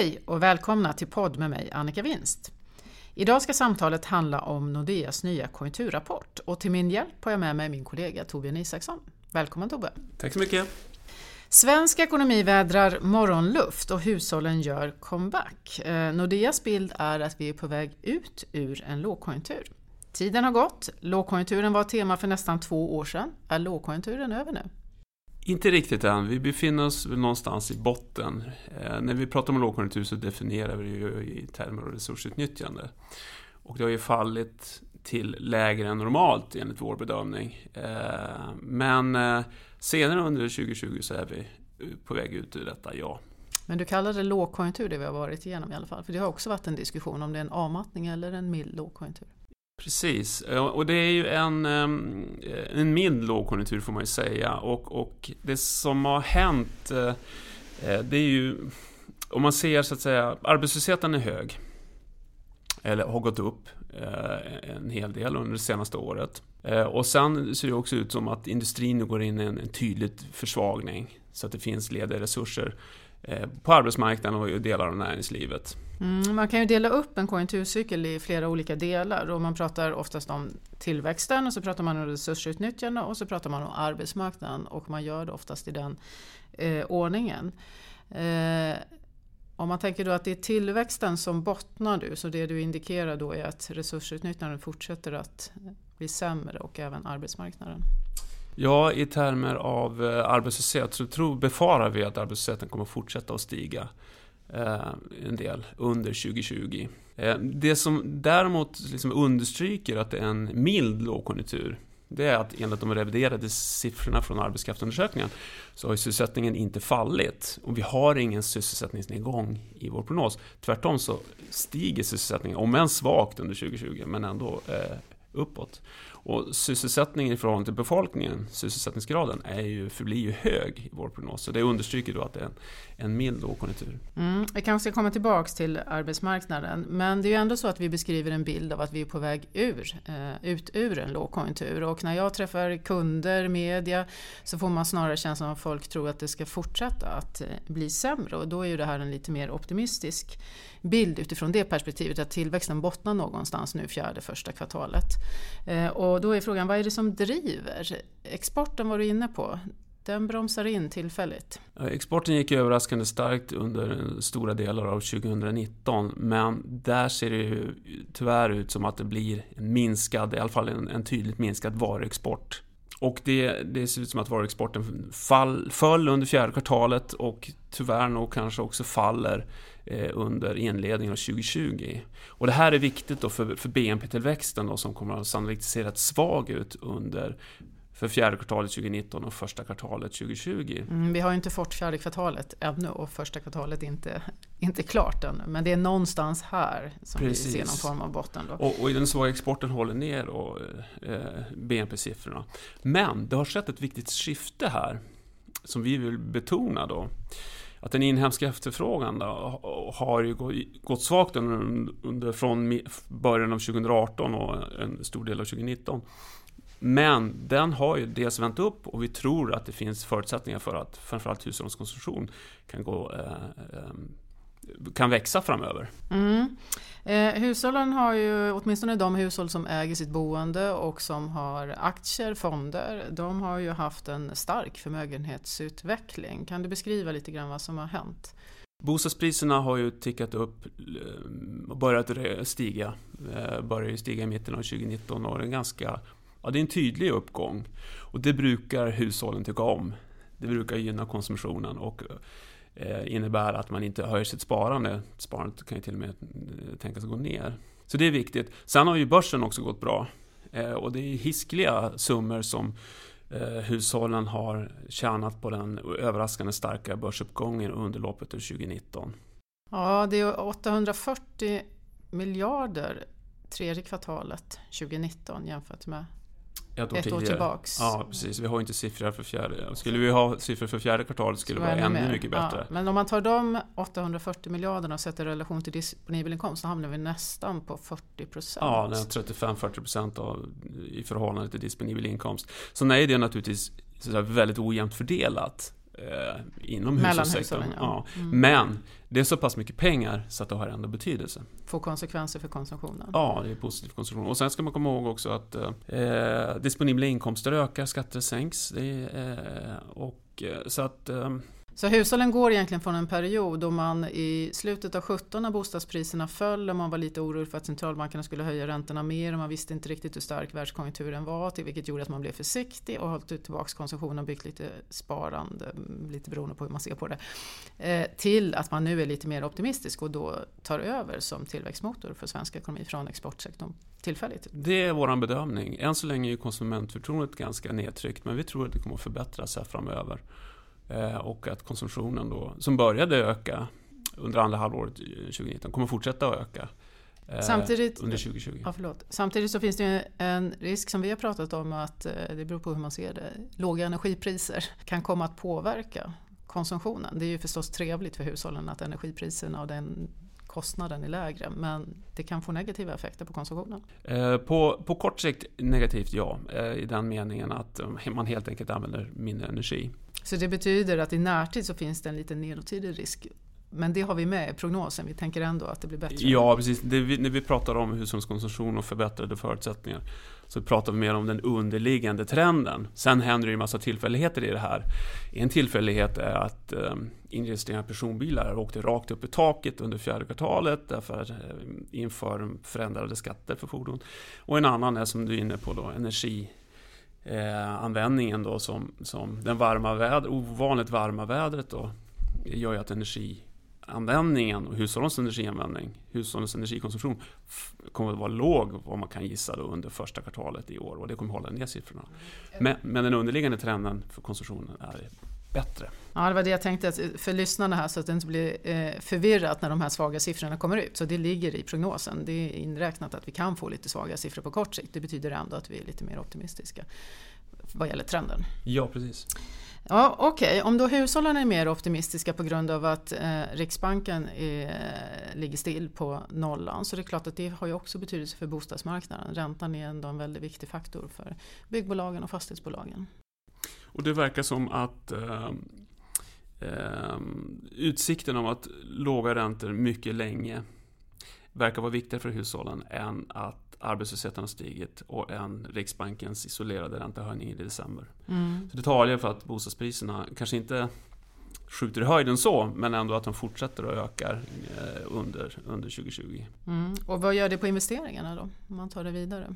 Hej och välkomna till podd med mig Annika Winst. Idag ska samtalet handla om Nordeas nya konjunkturrapport och till min hjälp har jag med mig min kollega Torbjörn Isaksson. Välkommen Tobbe! Tack så mycket! Svensk ekonomi vädrar morgonluft och hushållen gör comeback. Eh, Nordeas bild är att vi är på väg ut ur en lågkonjunktur. Tiden har gått, lågkonjunkturen var tema för nästan två år sedan. Är lågkonjunkturen över nu? Inte riktigt än. Vi befinner oss någonstans i botten. Eh, när vi pratar om lågkonjunktur så definierar vi det ju i termer av resursutnyttjande. Och det har ju fallit till lägre än normalt enligt vår bedömning. Eh, men eh, senare under 2020 så är vi på väg ut ur detta, ja. Men du kallar det lågkonjunktur det vi har varit igenom i alla fall? För det har också varit en diskussion om det är en avmattning eller en mild lågkonjunktur. Precis, eh, och det är ju en, ehm, eh, en mild lågkonjunktur får man ju säga. Och, och det som har hänt, eh, det är ju, om man ser så att säga, arbetslösheten är hög. Eller har gått upp en hel del under det senaste året. Och sen ser det också ut som att industrin nu går in i en, en tydlig försvagning. Så att det finns lediga resurser på arbetsmarknaden och i delar av näringslivet. Mm, man kan ju dela upp en konjunkturcykel i flera olika delar och man pratar oftast om tillväxten och så pratar man om resursutnyttjande och så pratar man om arbetsmarknaden och man gör det oftast i den eh, ordningen. Eh, om man tänker då att det är tillväxten som bottnar nu. så det du indikerar då är att resursutnyttjandet fortsätter att bli sämre och även arbetsmarknaden. Ja, i termer av eh, arbetslöshet så tror, befarar vi att arbetslösheten kommer fortsätta att stiga. Eh, en del under 2020. Eh, det som däremot liksom understryker att det är en mild lågkonjunktur det är att enligt de reviderade siffrorna från arbetskraftsundersökningen så har sysselsättningen inte fallit och vi har ingen sysselsättningsnedgång i vår prognos. Tvärtom så stiger sysselsättningen, om än svagt under 2020, men ändå eh, uppåt. Och sysselsättningen i förhållande till befolkningen, sysselsättningsgraden, är ju, förblir ju hög i vår prognos. Så det understryker då att det är en, en mild lågkonjunktur. Mm, vi kanske ska komma tillbaka till arbetsmarknaden. Men det är ju ändå så att vi beskriver en bild av att vi är på väg ur, eh, ut ur en lågkonjunktur. Och när jag träffar kunder, media, så får man snarare känslan av att folk tror att det ska fortsätta att eh, bli sämre. Och då är ju det här en lite mer optimistisk bild utifrån det perspektivet att tillväxten bottnar någonstans nu fjärde första kvartalet. Eh, och och då är frågan, vad är det som driver? Exporten var du inne på. Den bromsar in tillfälligt. Exporten gick överraskande starkt under stora delar av 2019 men där ser det ju tyvärr ut som att det blir en minskad, i alla fall en, en tydligt minskad varuexport. Och det, det ser ut som att varuexporten fall, föll under fjärde kvartalet och tyvärr nog kanske också faller under inledningen av 2020. Och det här är viktigt då för, för BNP-tillväxten som kommer att sannolikt se rätt svag ut under för fjärde kvartalet 2019 och första kvartalet 2020. Mm, vi har inte fått fjärde kvartalet ännu och första kvartalet inte, inte klart ännu. Men det är någonstans här som Precis. vi ser någon form av botten. Då. Och, och den svaga exporten håller ner och, eh, BNP-siffrorna. Men det har skett ett viktigt skifte här som vi vill betona då att den inhemska efterfrågan då, har ju gått svagt under, under, från början av 2018 och en stor del av 2019. Men den har ju dels vänt upp och vi tror att det finns förutsättningar för att framförallt hushållens konsumtion kan gå eh, eh, kan växa framöver. Mm. Eh, hushållen har ju, åtminstone de hushåll som äger sitt boende och som har aktier, fonder, de har ju haft en stark förmögenhetsutveckling. Kan du beskriva lite grann vad som har hänt? Bostadspriserna har ju tickat upp eh, och börjat stiga. Eh, började började stiga i mitten av 2019 och det är en ganska Ja, det är en tydlig uppgång. Och det brukar hushållen tycka om. Det brukar gynna konsumtionen och eh, Eh, innebär att man inte höjer sitt sparande. Sparandet kan ju till och med tänkas gå ner. Så det är viktigt. Sen har ju börsen också gått bra. Eh, och det är hiskliga summor som eh, hushållen har tjänat på den överraskande starka börsuppgången under loppet av 2019. Ja, det är 840 miljarder tredje kvartalet 2019 jämfört med ett, ett år tillbaks. Ja, precis. Vi har inte siffror för fjärde. Skulle vi ha siffror för fjärde kvartalet skulle det vara ännu mer. mycket bättre. Ja, men om man tar de 840 miljarderna och sätter i relation till disponibel inkomst så hamnar vi nästan på 40 procent. Ja, 35-40 procent i förhållande till disponibel inkomst. Så nej, det är naturligtvis väldigt ojämnt fördelat eh, inom hushållssektorn. Ja. ja. Mm. Men det är så pass mycket pengar så att det har ändå betydelse. Får konsekvenser för konsumtionen? Ja, det är positiv konsumtion. Och sen ska man komma ihåg också att eh, disponibla inkomster ökar, skatter sänks. Det eh, och, eh, så att eh, så hushållen går egentligen från en period då man i slutet av 17 när bostadspriserna föll och man var lite orolig för att centralbankerna skulle höja räntorna mer och man visste inte riktigt hur stark världskonjunkturen var till vilket gjorde att man blev försiktig och hållit tillbaka konsumtionen och byggt lite sparande, lite beroende på hur man ser på det. Eh, till att man nu är lite mer optimistisk och då tar över som tillväxtmotor för svensk ekonomi från exportsektorn tillfälligt. Det är vår bedömning. Än så länge är konsumentförtroendet ganska nedtryckt men vi tror att det kommer att förbättras här framöver. Eh, och att konsumtionen då, som började öka under andra halvåret 2019, kommer fortsätta att öka. Eh, Samtidigt, under 2020. Ja. Samtidigt så finns det en risk som vi har pratat om att eh, det beror på hur man ser det. Låga energipriser kan komma att påverka konsumtionen. Det är ju förstås trevligt för hushållen att energipriserna och den kostnaden är lägre men det kan få negativa effekter på konsumtionen. På, på kort sikt negativt ja, i den meningen att man helt enkelt använder mindre energi. Så det betyder att i närtid så finns det en liten nedåttidig risk. Men det har vi med i prognosen, vi tänker ändå att det blir bättre. Ja, precis. Vi, när vi pratar om hushållskonsumtion och förbättrade förutsättningar så pratar vi mer om den underliggande trenden. Sen händer det ju en massa tillfälligheter i det här. En tillfällighet är att eh, inregistrering av personbilar åkte rakt upp i taket under fjärde kvartalet därför att eh, inför förändrade skatter för fordon. Och en annan är som du är inne på då, energi eh, användningen då som, som den varma väder, ovanligt varma vädret då gör ju att energianvändningen och hushållens energianvändning, hushållens energikonsumtion kommer att vara låg vad man kan gissa då under första kvartalet i år och det kommer hålla ner siffrorna. Men, men den underliggande trenden för konsumtionen är bättre. Ja, det var det jag tänkte för lyssnarna här så att det inte blir eh, förvirrat när de här svaga siffrorna kommer ut. Så det ligger i prognosen. Det är inräknat att vi kan få lite svaga siffror på kort sikt. Det betyder ändå att vi är lite mer optimistiska vad gäller trenden. Ja, precis. Ja, Okej, okay. om då hushållen är mer optimistiska på grund av att eh, Riksbanken är, ligger still på nollan så det är klart att det har ju också betydelse för bostadsmarknaden. Räntan är ändå en väldigt viktig faktor för byggbolagen och fastighetsbolagen. Och det verkar som att eh, eh, utsikten om att låga räntor mycket länge verkar vara viktigare för hushållen än att arbetslösheten har stigit och än Riksbankens isolerade räntehöjning i december. Mm. Så det talar för att bostadspriserna kanske inte skjuter i höjden så, men ändå att de fortsätter och ökar eh, under, under 2020. Mm. Och vad gör det på investeringarna då, om man tar det vidare?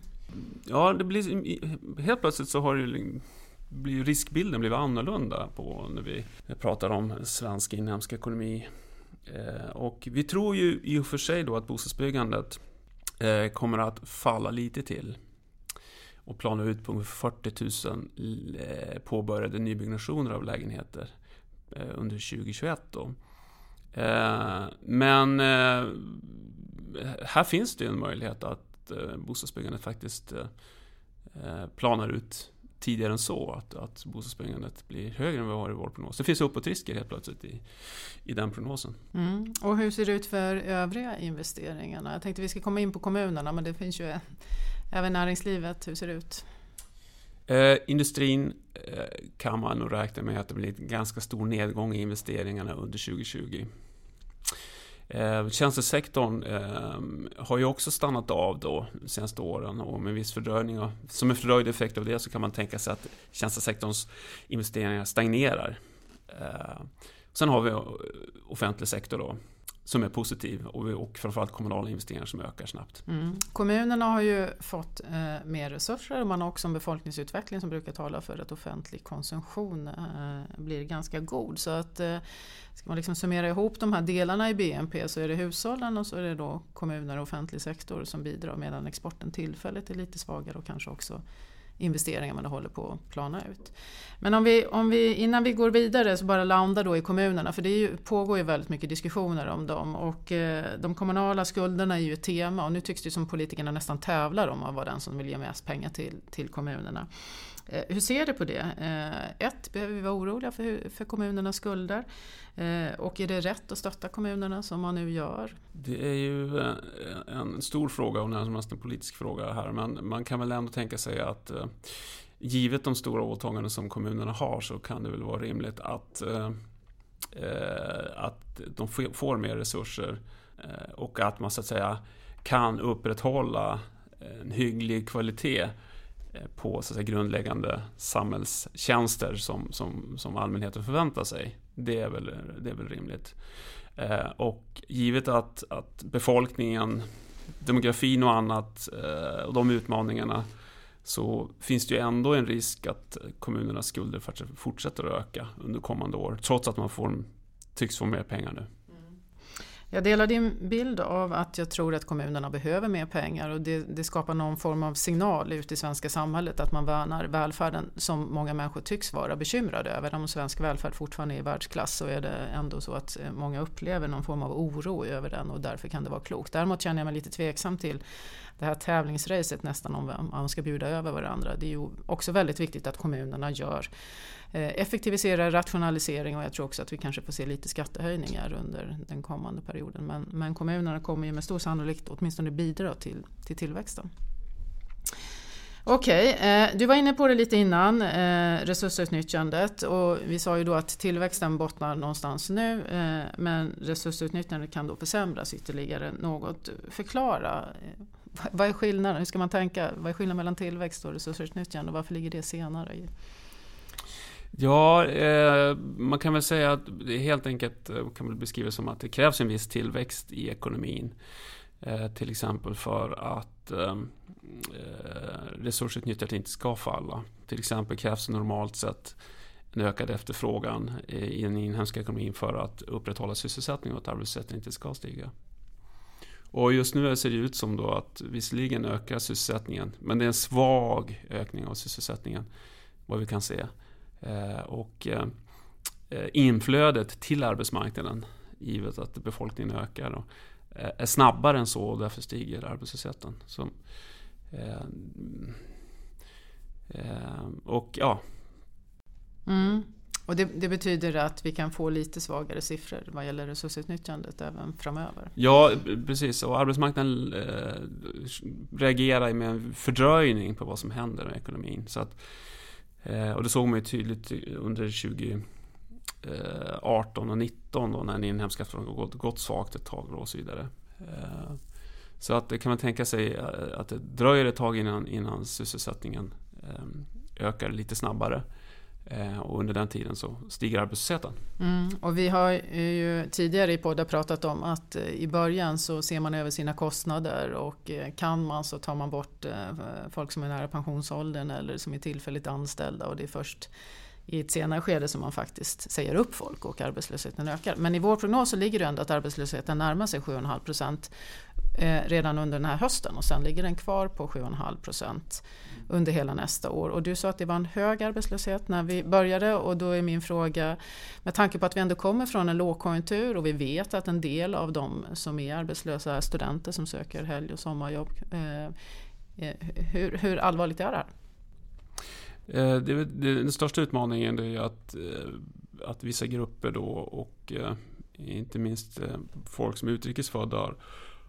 Ja, det blir, helt plötsligt så har det blir riskbilden blir annorlunda på när vi pratar om svensk inhemsk ekonomi. Eh, och vi tror ju i och för sig då att bostadsbyggandet eh, kommer att falla lite till och plana ut på 40 000 eh, påbörjade nybyggnationer av lägenheter under 2021. Då. Men här finns det en möjlighet att bostadsbyggandet faktiskt planar ut tidigare än så, att, att bostadsbyggandet blir högre än vad vi har i vår prognos. Det finns uppåtrisker helt plötsligt i, i den prognosen. Mm. Och hur ser det ut för övriga investeringarna? Jag tänkte vi ska komma in på kommunerna, men det finns ju även näringslivet. Hur ser det ut? Eh, industrin eh, kan man nog räkna med att det blir en ganska stor nedgång i investeringarna under 2020. Eh, tjänstesektorn eh, har ju också stannat av då de senaste åren och med viss fördröjning. Och, som en fördröjd effekt av det så kan man tänka sig att tjänstesektorns investeringar stagnerar. Eh, sen har vi offentlig sektor då som är positiv och, och framförallt kommunala investeringar som ökar snabbt. Mm. Kommunerna har ju fått eh, mer resurser och man har också en befolkningsutveckling som brukar tala för att offentlig konsumtion eh, blir ganska god. Så att eh, ska man liksom summera ihop de här delarna i BNP så är det hushållen och så är det då kommuner och offentlig sektor som bidrar medan exporten tillfälligt är lite svagare och kanske också investeringar man håller på att plana ut. Men om vi, om vi, innan vi går vidare så bara landar då i kommunerna för det ju, pågår ju väldigt mycket diskussioner om dem och eh, de kommunala skulderna är ju ett tema och nu tycks det som politikerna nästan tävlar om att vara den som vill ge mest pengar till, till kommunerna. Eh, hur ser du på det? Eh, ett, behöver vi vara oroliga för, för kommunernas skulder? Eh, och är det rätt att stötta kommunerna som man nu gör? Det är ju en stor fråga och närmast en politisk fråga här. Men man kan väl ändå tänka sig att givet de stora åtaganden som kommunerna har så kan det väl vara rimligt att, att de får mer resurser och att man så att säga kan upprätthålla en hygglig kvalitet Eh, på så att säga, grundläggande samhällstjänster som, som, som allmänheten förväntar sig. Det är väl, det är väl rimligt. Eh, och givet att, att befolkningen, demografin och annat eh, och de utmaningarna så finns det ju ändå en risk att kommunernas skulder fortsätter att öka under kommande år trots att man får, tycks få mer pengar nu. Jag delar din bild av att jag tror att kommunerna behöver mer pengar och det, det, skapar någon form av signal ut i svenska samhället att man värnar välfärden som många människor tycks vara bekymrade över. Om svensk välfärd fortfarande är i världsklass så är det ändå så att eh, många upplever någon form av oro över den och därför kan det vara klokt. Däremot känner jag mig lite tveksam till det här tävlingsracet nästan om vem man ska bjuda över varandra. Det är ju också väldigt viktigt att kommunerna gör Eh, effektivisera rationalisering och jag tror också att vi kanske får se lite skattehöjningar under den kommande perioden. Men, men kommunerna kommer ju med stor sannolikhet åtminstone bidra till, till tillväxten. Okej, okay, du var inne på det lite innan, eh, resursutnyttjandet och vi sa ju då att tillväxten bottnar någonstans nu men resursutnyttjandet kan då försämras ytterligare något. Förklara, vad är skillnaden? Hur ska man tänka? Vad är skillnaden mellan tillväxt och resursutnyttjande och varför ligger det senare? Ja, eh, man kan väl säga att det helt enkelt eh, kan väl beskrivas som att det krävs en viss tillväxt i ekonomin. Eh, till exempel för att eh, eh resursutnyttjandet inte ska falla. Till exempel krävs normalt sett en ökad efterfrågan i den inhemska ekonomin för att upprätthålla sysselsättningen och att arbetslösheten inte ska stiga. Och just nu ser det ut som då att visserligen ökar sysselsättningen, men det är en svag ökning av sysselsättningen, vad vi kan se. Eh, och eh, eh, inflödet till arbetsmarknaden, givet att befolkningen ökar, är snabbare än så och därför stiger arbetslösheten. Så, och ja. Mm. Och det, det, betyder att vi kan få lite svagare siffror vad gäller resursutnyttjandet även framöver? Ja, precis. Och arbetsmarknaden eh, reagerar med en fördröjning på vad som händer med ekonomin. Så att Eh, Eh, och det såg man ju tydligt under 2018 eh, och 2019 då när den inhemska efterfrågan gått, gått svagt ett tag och så vidare. Eh, så att kan man tänka sig eh, att det dröjer ett tag innan, innan sysselsättningen ökar lite snabbare. Eh, och under den tiden så stiger arbetslösheten. Mm, och vi har ju tidigare i poddar pratat om att eh, i början så ser man över sina kostnader och eh, kan man så tar man bort folk som är nära pensionsåldern eller som är tillfälligt anställda och det är först i ett senare skede som man faktiskt säger upp folk och arbetslösheten ökar. Men i vår prognos så ligger det ändå att arbetslösheten närmar sig 7,5 procent redan under den här hösten och sen ligger den kvar på 7,5 procent under hela nästa år. Och du sa att det var en hög arbetslöshet när vi började och då är min fråga med tanke på att vi ändå kommer från en lågkonjunktur och vi vet att en del av de som är arbetslösa är studenter som söker helg och sommarjobb. Eh, eh hur, hur allvarligt är det här? Eh, det, det, den största utmaningen är att, eh, att vissa grupper då och inte minst folk som är utrikesfödda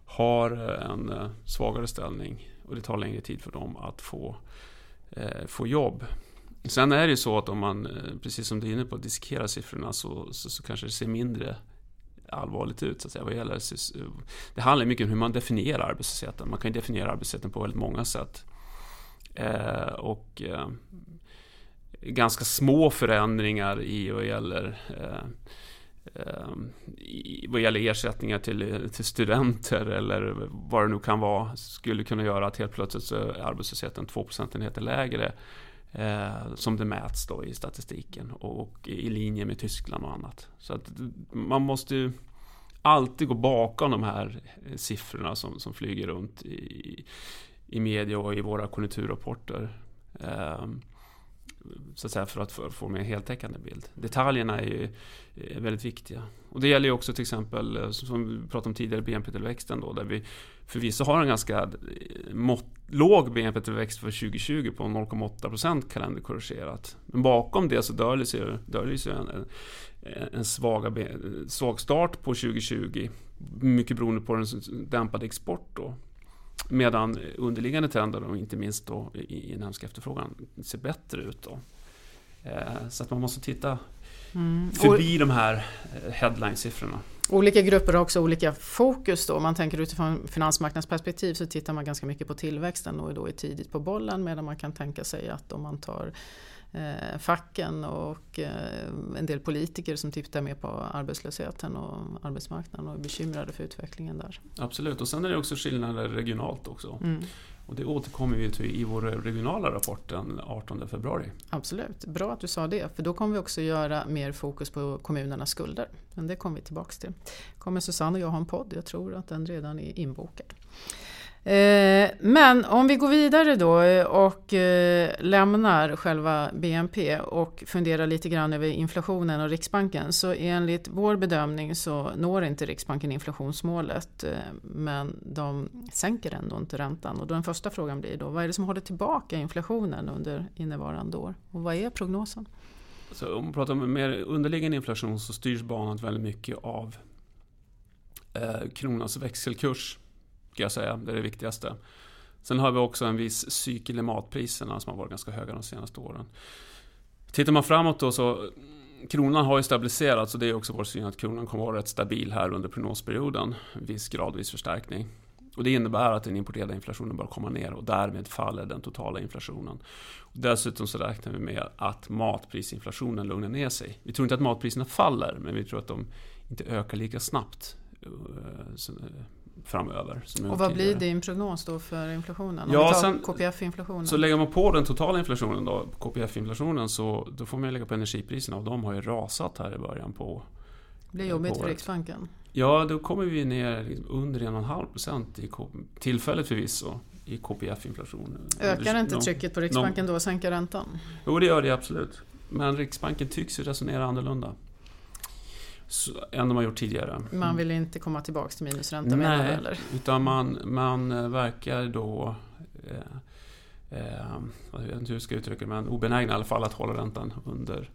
har en svagare ställning och det tar längre tid för dem att få, eh, få jobb. Sen är det ju så att om man, eh, precis som du är inne på, dissekerar siffrorna så, så, så, kanske det ser mindre allvarligt ut. Så att säga, vad gäller, det handlar mycket om hur man definierar arbetslösheten. Man kan definiera arbetslösheten på väldigt många sätt. Eh, och eh, ganska små förändringar i vad gäller eh, Ehm, vad gäller ersättningar till, till studenter eller vad det nu kan vara skulle kunna göra att helt plötsligt så är arbetslösheten 2 procentenheter lägre eh, som det mäts då i statistiken och, och, i linje med Tyskland och annat. Så att man måste ju alltid gå bakom de här siffrorna som, som flyger runt i, i media och i våra konjunkturrapporter. Eh, så att säga, för att få en heltäckande bild. Detaljerna är ju väldigt viktiga. Och det gäller ju också till exempel, eh, som vi pratade om tidigare, BNP-tillväxten då, där vi förvisso har en ganska eh, mått, låg BNP-tillväxt för 2020 på 0,8% kalenderkorrigerat. Men bakom det så döljer sig, döljer sig en, en, en svaga, svag start på 2020. Mycket beroende på den dämpade export då. Medan underliggande trender, och inte minst då i inhemsk efterfrågan, ser bättre ut. Då. Eh, så att man måste titta mm. förbi de här eh, headline-siffrorna. Olika grupper har också olika fokus då. Om man tänker utifrån finansmarknadsperspektiv så tittar man ganska mycket på tillväxten och då är tidigt på bollen medan man kan tänka sig att om man tar eh, facken och eh, en del politiker som tittar mer på arbetslösheten och arbetsmarknaden och är bekymrade för utvecklingen där. Absolut, och sen är det också skillnader regionalt också. Mm. Och det återkommer vi till i vår regionala rapport den 18 februari. Absolut, bra att du sa det. För då kommer vi också göra mer fokus på kommunernas skulder. Men det kommer vi tillbaka till. kommer Susanne och jag ha en podd, jag tror att den redan är inbokad. Eh, men om vi går vidare då eh, och eh, lämnar själva BNP och funderar lite grann över inflationen och Riksbanken så enligt vår bedömning så når inte Riksbanken inflationsmålet men de sänker ändå inte räntan. Och då den första frågan blir då vad är det som håller tillbaka inflationen under innevarande år och vad är prognosen? Så om man pratar om mer underliggande inflation så styrs banan väldigt mycket av eh, kronans växelkurs ska jag säga. Det är det viktigaste. Sen har vi också en viss cykel i matpriserna som har varit ganska höga de senaste åren. Tittar man framåt då så Kronan har ju stabiliserats och det är också vår syn att kronan kommer att vara rätt stabil här under prognosperioden. Viss gradvis förstärkning. Och det innebär att den importerade inflationen bör komma ner och därmed faller den totala inflationen. Dessutom så räknar vi med att matprisinflationen lugnar ner sig. Vi tror inte att matpriserna faller, men vi tror att de inte ökar lika snabbt eh, eh, framöver. och vad blir din prognos då för inflationen? Om ja, tar KPF-inflationen. Så lägger man på den totala inflationen då, KPF-inflationen, så då får man lägga på energipriserna och de har ju rasat här i början på Det blir jobbigt för Riksbanken. Ja, då kommer vi ner liksom under 1,5 procent i tillfället förvisso i KPF-inflation. Ökar inte trycket på Riksbanken då att sänka räntan? Jo, det gör det absolut. Men Riksbanken tycks ju resonera annorlunda än de har gjort tidigare. Man vill inte komma tillbaka till minusränta Nej, menar eller? utan man, man eh, verkar då eh, eh, jag vet inte hur jag ska uttrycka det, men obenägna i alla fall att hålla räntan under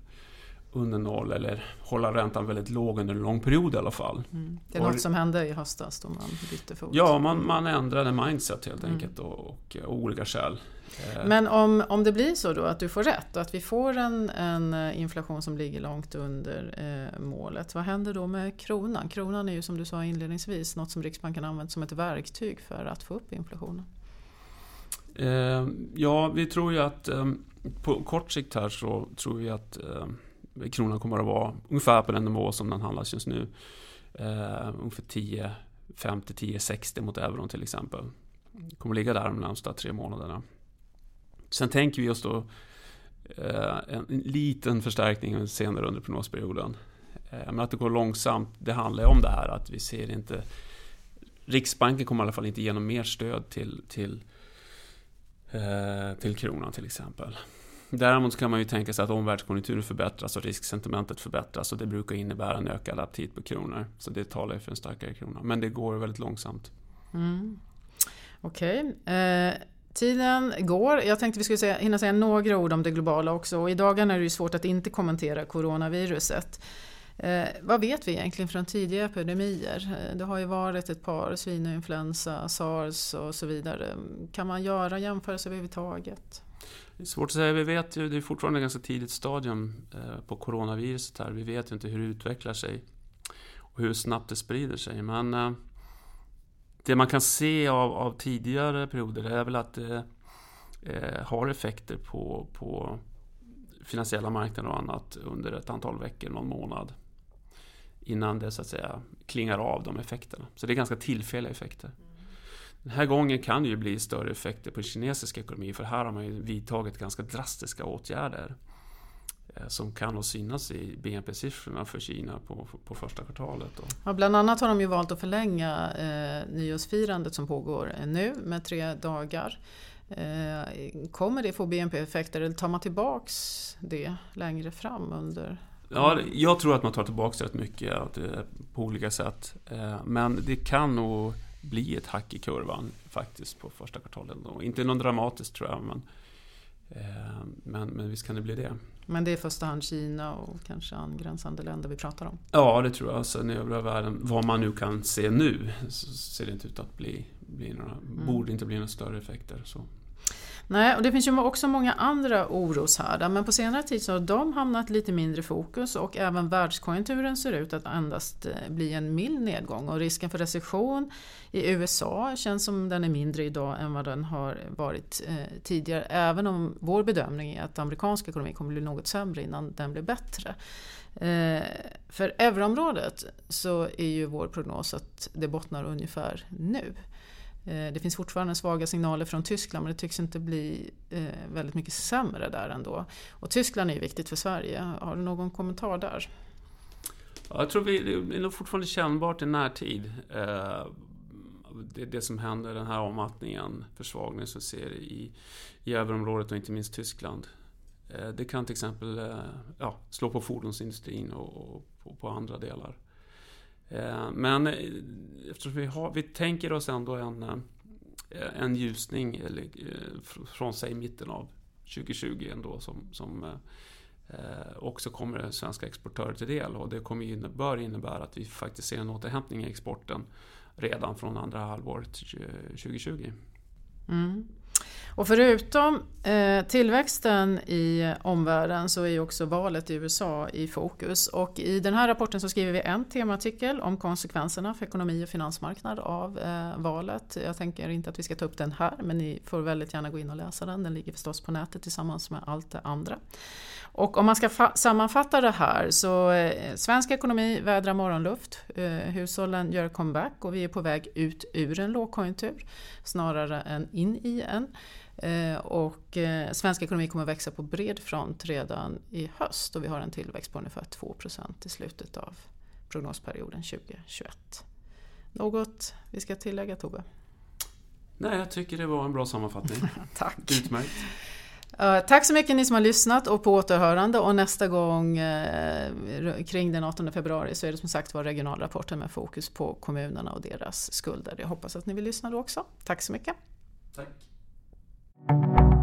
under noll eller hålla räntan väldigt låg under en lång period i alla fall. Mm. Det är och, något som hände i höstas då man bytte fot? Ja, man, man ändrade mindset helt mm. enkelt och, och, och olika skäl. Eh, Men om, om det blir så då att du får rätt och att vi får en, en eh, inflation som ligger långt under eh, målet, vad händer då med kronan? Kronan är ju som du sa inledningsvis något som Riksbanken använt som ett verktyg för att få upp inflationen. Eh, ja, vi tror ju att eh, på kort sikt här så tror vi att eh, kronan kommer att vara ungefär på den nivå som den handlas just nu. Eh, ungefär 10, 50, 10, 60 mot euron till exempel. Kommer ligga där de närmsta tre månaderna. Sen tänker vi oss då eh, en liten förstärkning senare under prognosperioden. Eh, men att det går långsamt, det handlar ju om det här att vi ser inte Riksbanken kommer i alla fall inte ge något mer stöd till, till, eh, till kronan till exempel. Däremot kan man ju tänka sig att omvärldskonjunkturen förbättras och risksentimentet förbättras och det brukar innebära en ökad aptit på kronor. Så det talar ju för en starkare krona. Men det går väldigt långsamt. Mm. Okej. Okay. Eh, Tiden går. Jag tänkte vi skulle säga, hinna säga några ord om det globala också. Och I dagarna är det ju svårt att inte kommentera coronaviruset. Eh, vad vet vi egentligen från tidiga epidemier? Eh, det har ju varit ett par, svininfluensa, sars och så vidare. Kan man göra jämförelser överhuvudtaget? Det är svårt att säga. Vi vet ju, det är fortfarande ett ganska tidigt stadium eh, på coronaviruset här. Vi vet ju inte hur det utvecklar sig och hur snabbt det sprider sig. Men eh, det man kan se av, av tidigare perioder är väl att det eh, har effekter på, på finansiella marknader och annat under ett antal veckor, någon månad. Innan det så att säga klingar av de effekterna. Så det är ganska tillfälliga effekter. Den här gången kan det ju bli större effekter på kinesisk ekonomi för här har man ju vidtagit ganska drastiska åtgärder. Eh, som kan nog synas i BNP-siffrorna för Kina på, på första kvartalet. Ja, bland annat har de ju valt att förlänga eh, nyårsfirandet som pågår nu med tre dagar. Eh, kommer det få BNP-effekter eller tar man tillbaks det längre fram under Ja, jag tror att man tar tillbaka rätt mycket på olika sätt. Eh, men det kan nog bli ett hack i kurvan faktiskt på första kvartalet. Inte något dramatiskt tror jag, men, men, men visst kan det bli det. Men det är i första hand Kina och kanske angränsande länder vi pratar om? Ja, det tror jag. Sen i övriga världen, vad man nu kan se nu, så ser det inte ut att bli, bli några, mm. borde inte bli några större effekter. Så. Nej, och det finns ju också många andra oroshärdar men på senare tid så har de hamnat lite mindre i fokus och även världskonjunkturen ser ut att endast eh, bli en mild nedgång och risken för recession i USA känns som den är mindre idag än vad den har varit eh, tidigare även om vår bedömning är att amerikansk ekonomi kommer bli något sämre innan den blir bättre. Eh, för euroområdet så är ju vår prognos att det bottnar ungefär nu. Eh, det finns fortfarande svaga signaler från Tyskland men det tycks inte bli eh, väldigt mycket sämre där ändå. Och Tyskland är ju viktigt för Sverige. Har du någon kommentar där? jag tror vi, det är nog fortfarande kännbart i närtid. Eh, det, det som händer, den här avmattningen, försvagningen som vi ser i, i euroområdet och inte minst Tyskland. Det kan till exempel ja, slå på fordonsindustrin och, och på andra delar. Eh, men eh, eftersom vi, har, vi tänker oss ändå en, eh, en ljusning från säg mitten av 2020 ändå som, som också kommer svenska exportörer till del och det kommer, bör innebära att vi faktiskt ser en återhämtning i exporten redan från andra halvåret 2020. Mm. Och förutom eh, tillväxten i omvärlden så är ju också valet i USA i fokus. Och i den här rapporten så skriver vi en temaartikel om konsekvenserna för ekonomi och finansmarknad av eh, valet. Jag tänker inte att vi ska ta upp den här men ni får väldigt gärna gå in och läsa den. Den ligger förstås på nätet tillsammans med allt det andra. Och om man ska sammanfatta det här så eh, svensk ekonomi vädrar morgonluft, eh, hushållen gör comeback och vi är på väg ut ur en lågkonjunktur snarare än in i en. Eh, och eh, svensk ekonomi kommer växa på bred front redan i höst och vi har en tillväxt på ungefär 2% i slutet av prognosperioden 2021. Något vi ska tillägga Tove? Nej, jag tycker det var en bra sammanfattning. Tack! Utmärkt! Uh, tack så mycket ni som har lyssnat och på återhörande och nästa gång kring den 18 februari så är det som sagt var regionalrapporten med fokus på kommunerna och deras skulder. Jag hoppas att ni vill lyssna då också. Tack så mycket! Tack! Thank you.